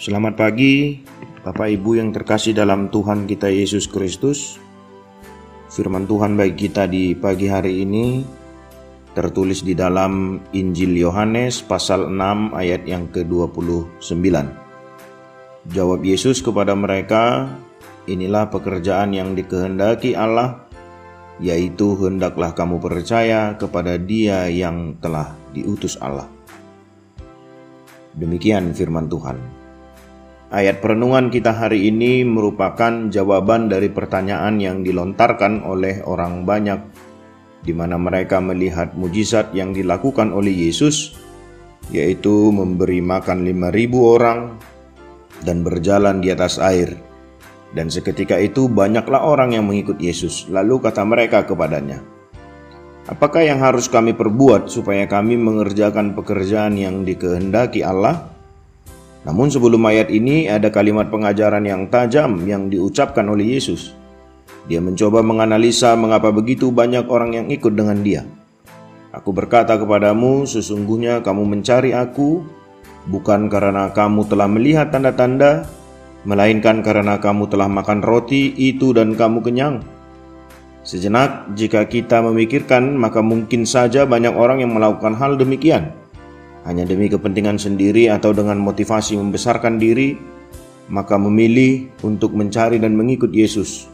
Selamat pagi, Bapak Ibu yang terkasih dalam Tuhan kita Yesus Kristus. Firman Tuhan bagi kita di pagi hari ini tertulis di dalam Injil Yohanes pasal 6 ayat yang ke-29. Jawab Yesus kepada mereka, inilah pekerjaan yang dikehendaki Allah, yaitu hendaklah kamu percaya kepada Dia yang telah diutus Allah. Demikian firman Tuhan. Ayat perenungan kita hari ini merupakan jawaban dari pertanyaan yang dilontarkan oleh orang banyak, di mana mereka melihat mujizat yang dilakukan oleh Yesus, yaitu memberi makan lima ribu orang dan berjalan di atas air. Dan seketika itu banyaklah orang yang mengikut Yesus. Lalu kata mereka kepadanya, Apakah yang harus kami perbuat supaya kami mengerjakan pekerjaan yang dikehendaki Allah? Namun sebelum ayat ini ada kalimat pengajaran yang tajam yang diucapkan oleh Yesus. Dia mencoba menganalisa mengapa begitu banyak orang yang ikut dengan dia. Aku berkata kepadamu, sesungguhnya kamu mencari aku bukan karena kamu telah melihat tanda-tanda, melainkan karena kamu telah makan roti itu dan kamu kenyang. Sejenak, jika kita memikirkan, maka mungkin saja banyak orang yang melakukan hal demikian, hanya demi kepentingan sendiri atau dengan motivasi membesarkan diri, maka memilih untuk mencari dan mengikut Yesus.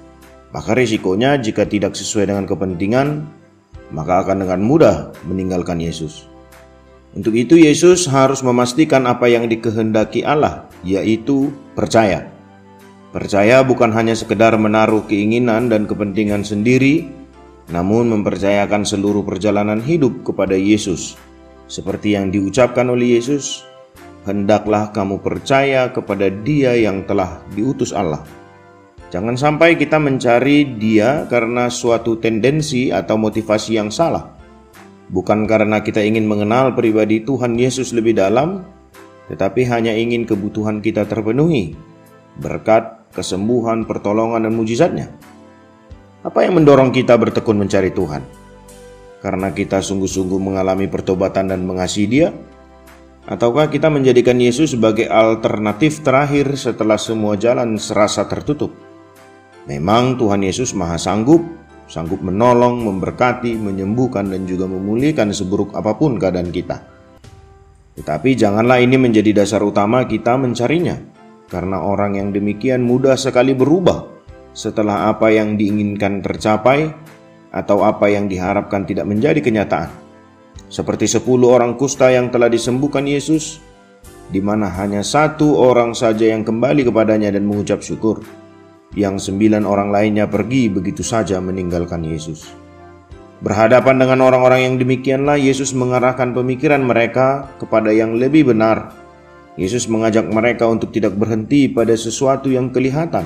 Maka risikonya, jika tidak sesuai dengan kepentingan, maka akan dengan mudah meninggalkan Yesus. Untuk itu, Yesus harus memastikan apa yang dikehendaki Allah, yaitu percaya. Percaya bukan hanya sekedar menaruh keinginan dan kepentingan sendiri, namun mempercayakan seluruh perjalanan hidup kepada Yesus. Seperti yang diucapkan oleh Yesus, hendaklah kamu percaya kepada Dia yang telah diutus Allah. Jangan sampai kita mencari Dia karena suatu tendensi atau motivasi yang salah, bukan karena kita ingin mengenal pribadi Tuhan Yesus lebih dalam, tetapi hanya ingin kebutuhan kita terpenuhi berkat kesembuhan, pertolongan, dan mujizatnya? Apa yang mendorong kita bertekun mencari Tuhan? Karena kita sungguh-sungguh mengalami pertobatan dan mengasihi Dia? Ataukah kita menjadikan Yesus sebagai alternatif terakhir setelah semua jalan serasa tertutup? Memang Tuhan Yesus maha sanggup, sanggup menolong, memberkati, menyembuhkan, dan juga memulihkan seburuk apa pun keadaan kita. Tetapi janganlah ini menjadi dasar utama kita mencarinya karena orang yang demikian mudah sekali berubah setelah apa yang diinginkan tercapai atau apa yang diharapkan tidak menjadi kenyataan. Seperti sepuluh orang kusta yang telah disembuhkan Yesus, di mana hanya satu orang saja yang kembali kepadanya dan mengucap syukur, yang sembilan orang lainnya pergi begitu saja meninggalkan Yesus. Berhadapan dengan orang-orang yang demikianlah Yesus mengarahkan pemikiran mereka kepada yang lebih benar Yesus mengajak mereka untuk tidak berhenti pada sesuatu yang kelihatan,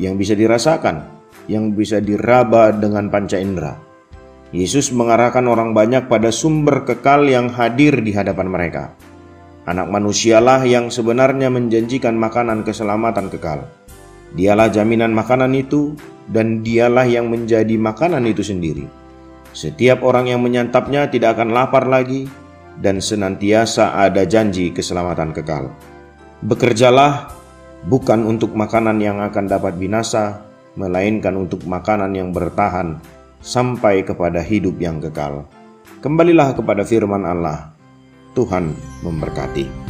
yang bisa dirasakan, yang bisa diraba dengan panca indera. Yesus mengarahkan orang banyak pada sumber kekal yang hadir di hadapan mereka. Anak manusialah yang sebenarnya menjanjikan makanan keselamatan kekal. Dialah jaminan makanan itu, dan dialah yang menjadi makanan itu sendiri. Setiap orang yang menyantapnya tidak akan lapar lagi, dan senantiasa ada janji keselamatan kekal. Bekerjalah bukan untuk makanan yang akan dapat binasa, melainkan untuk makanan yang bertahan sampai kepada hidup yang kekal. Kembalilah kepada firman Allah. Tuhan memberkati.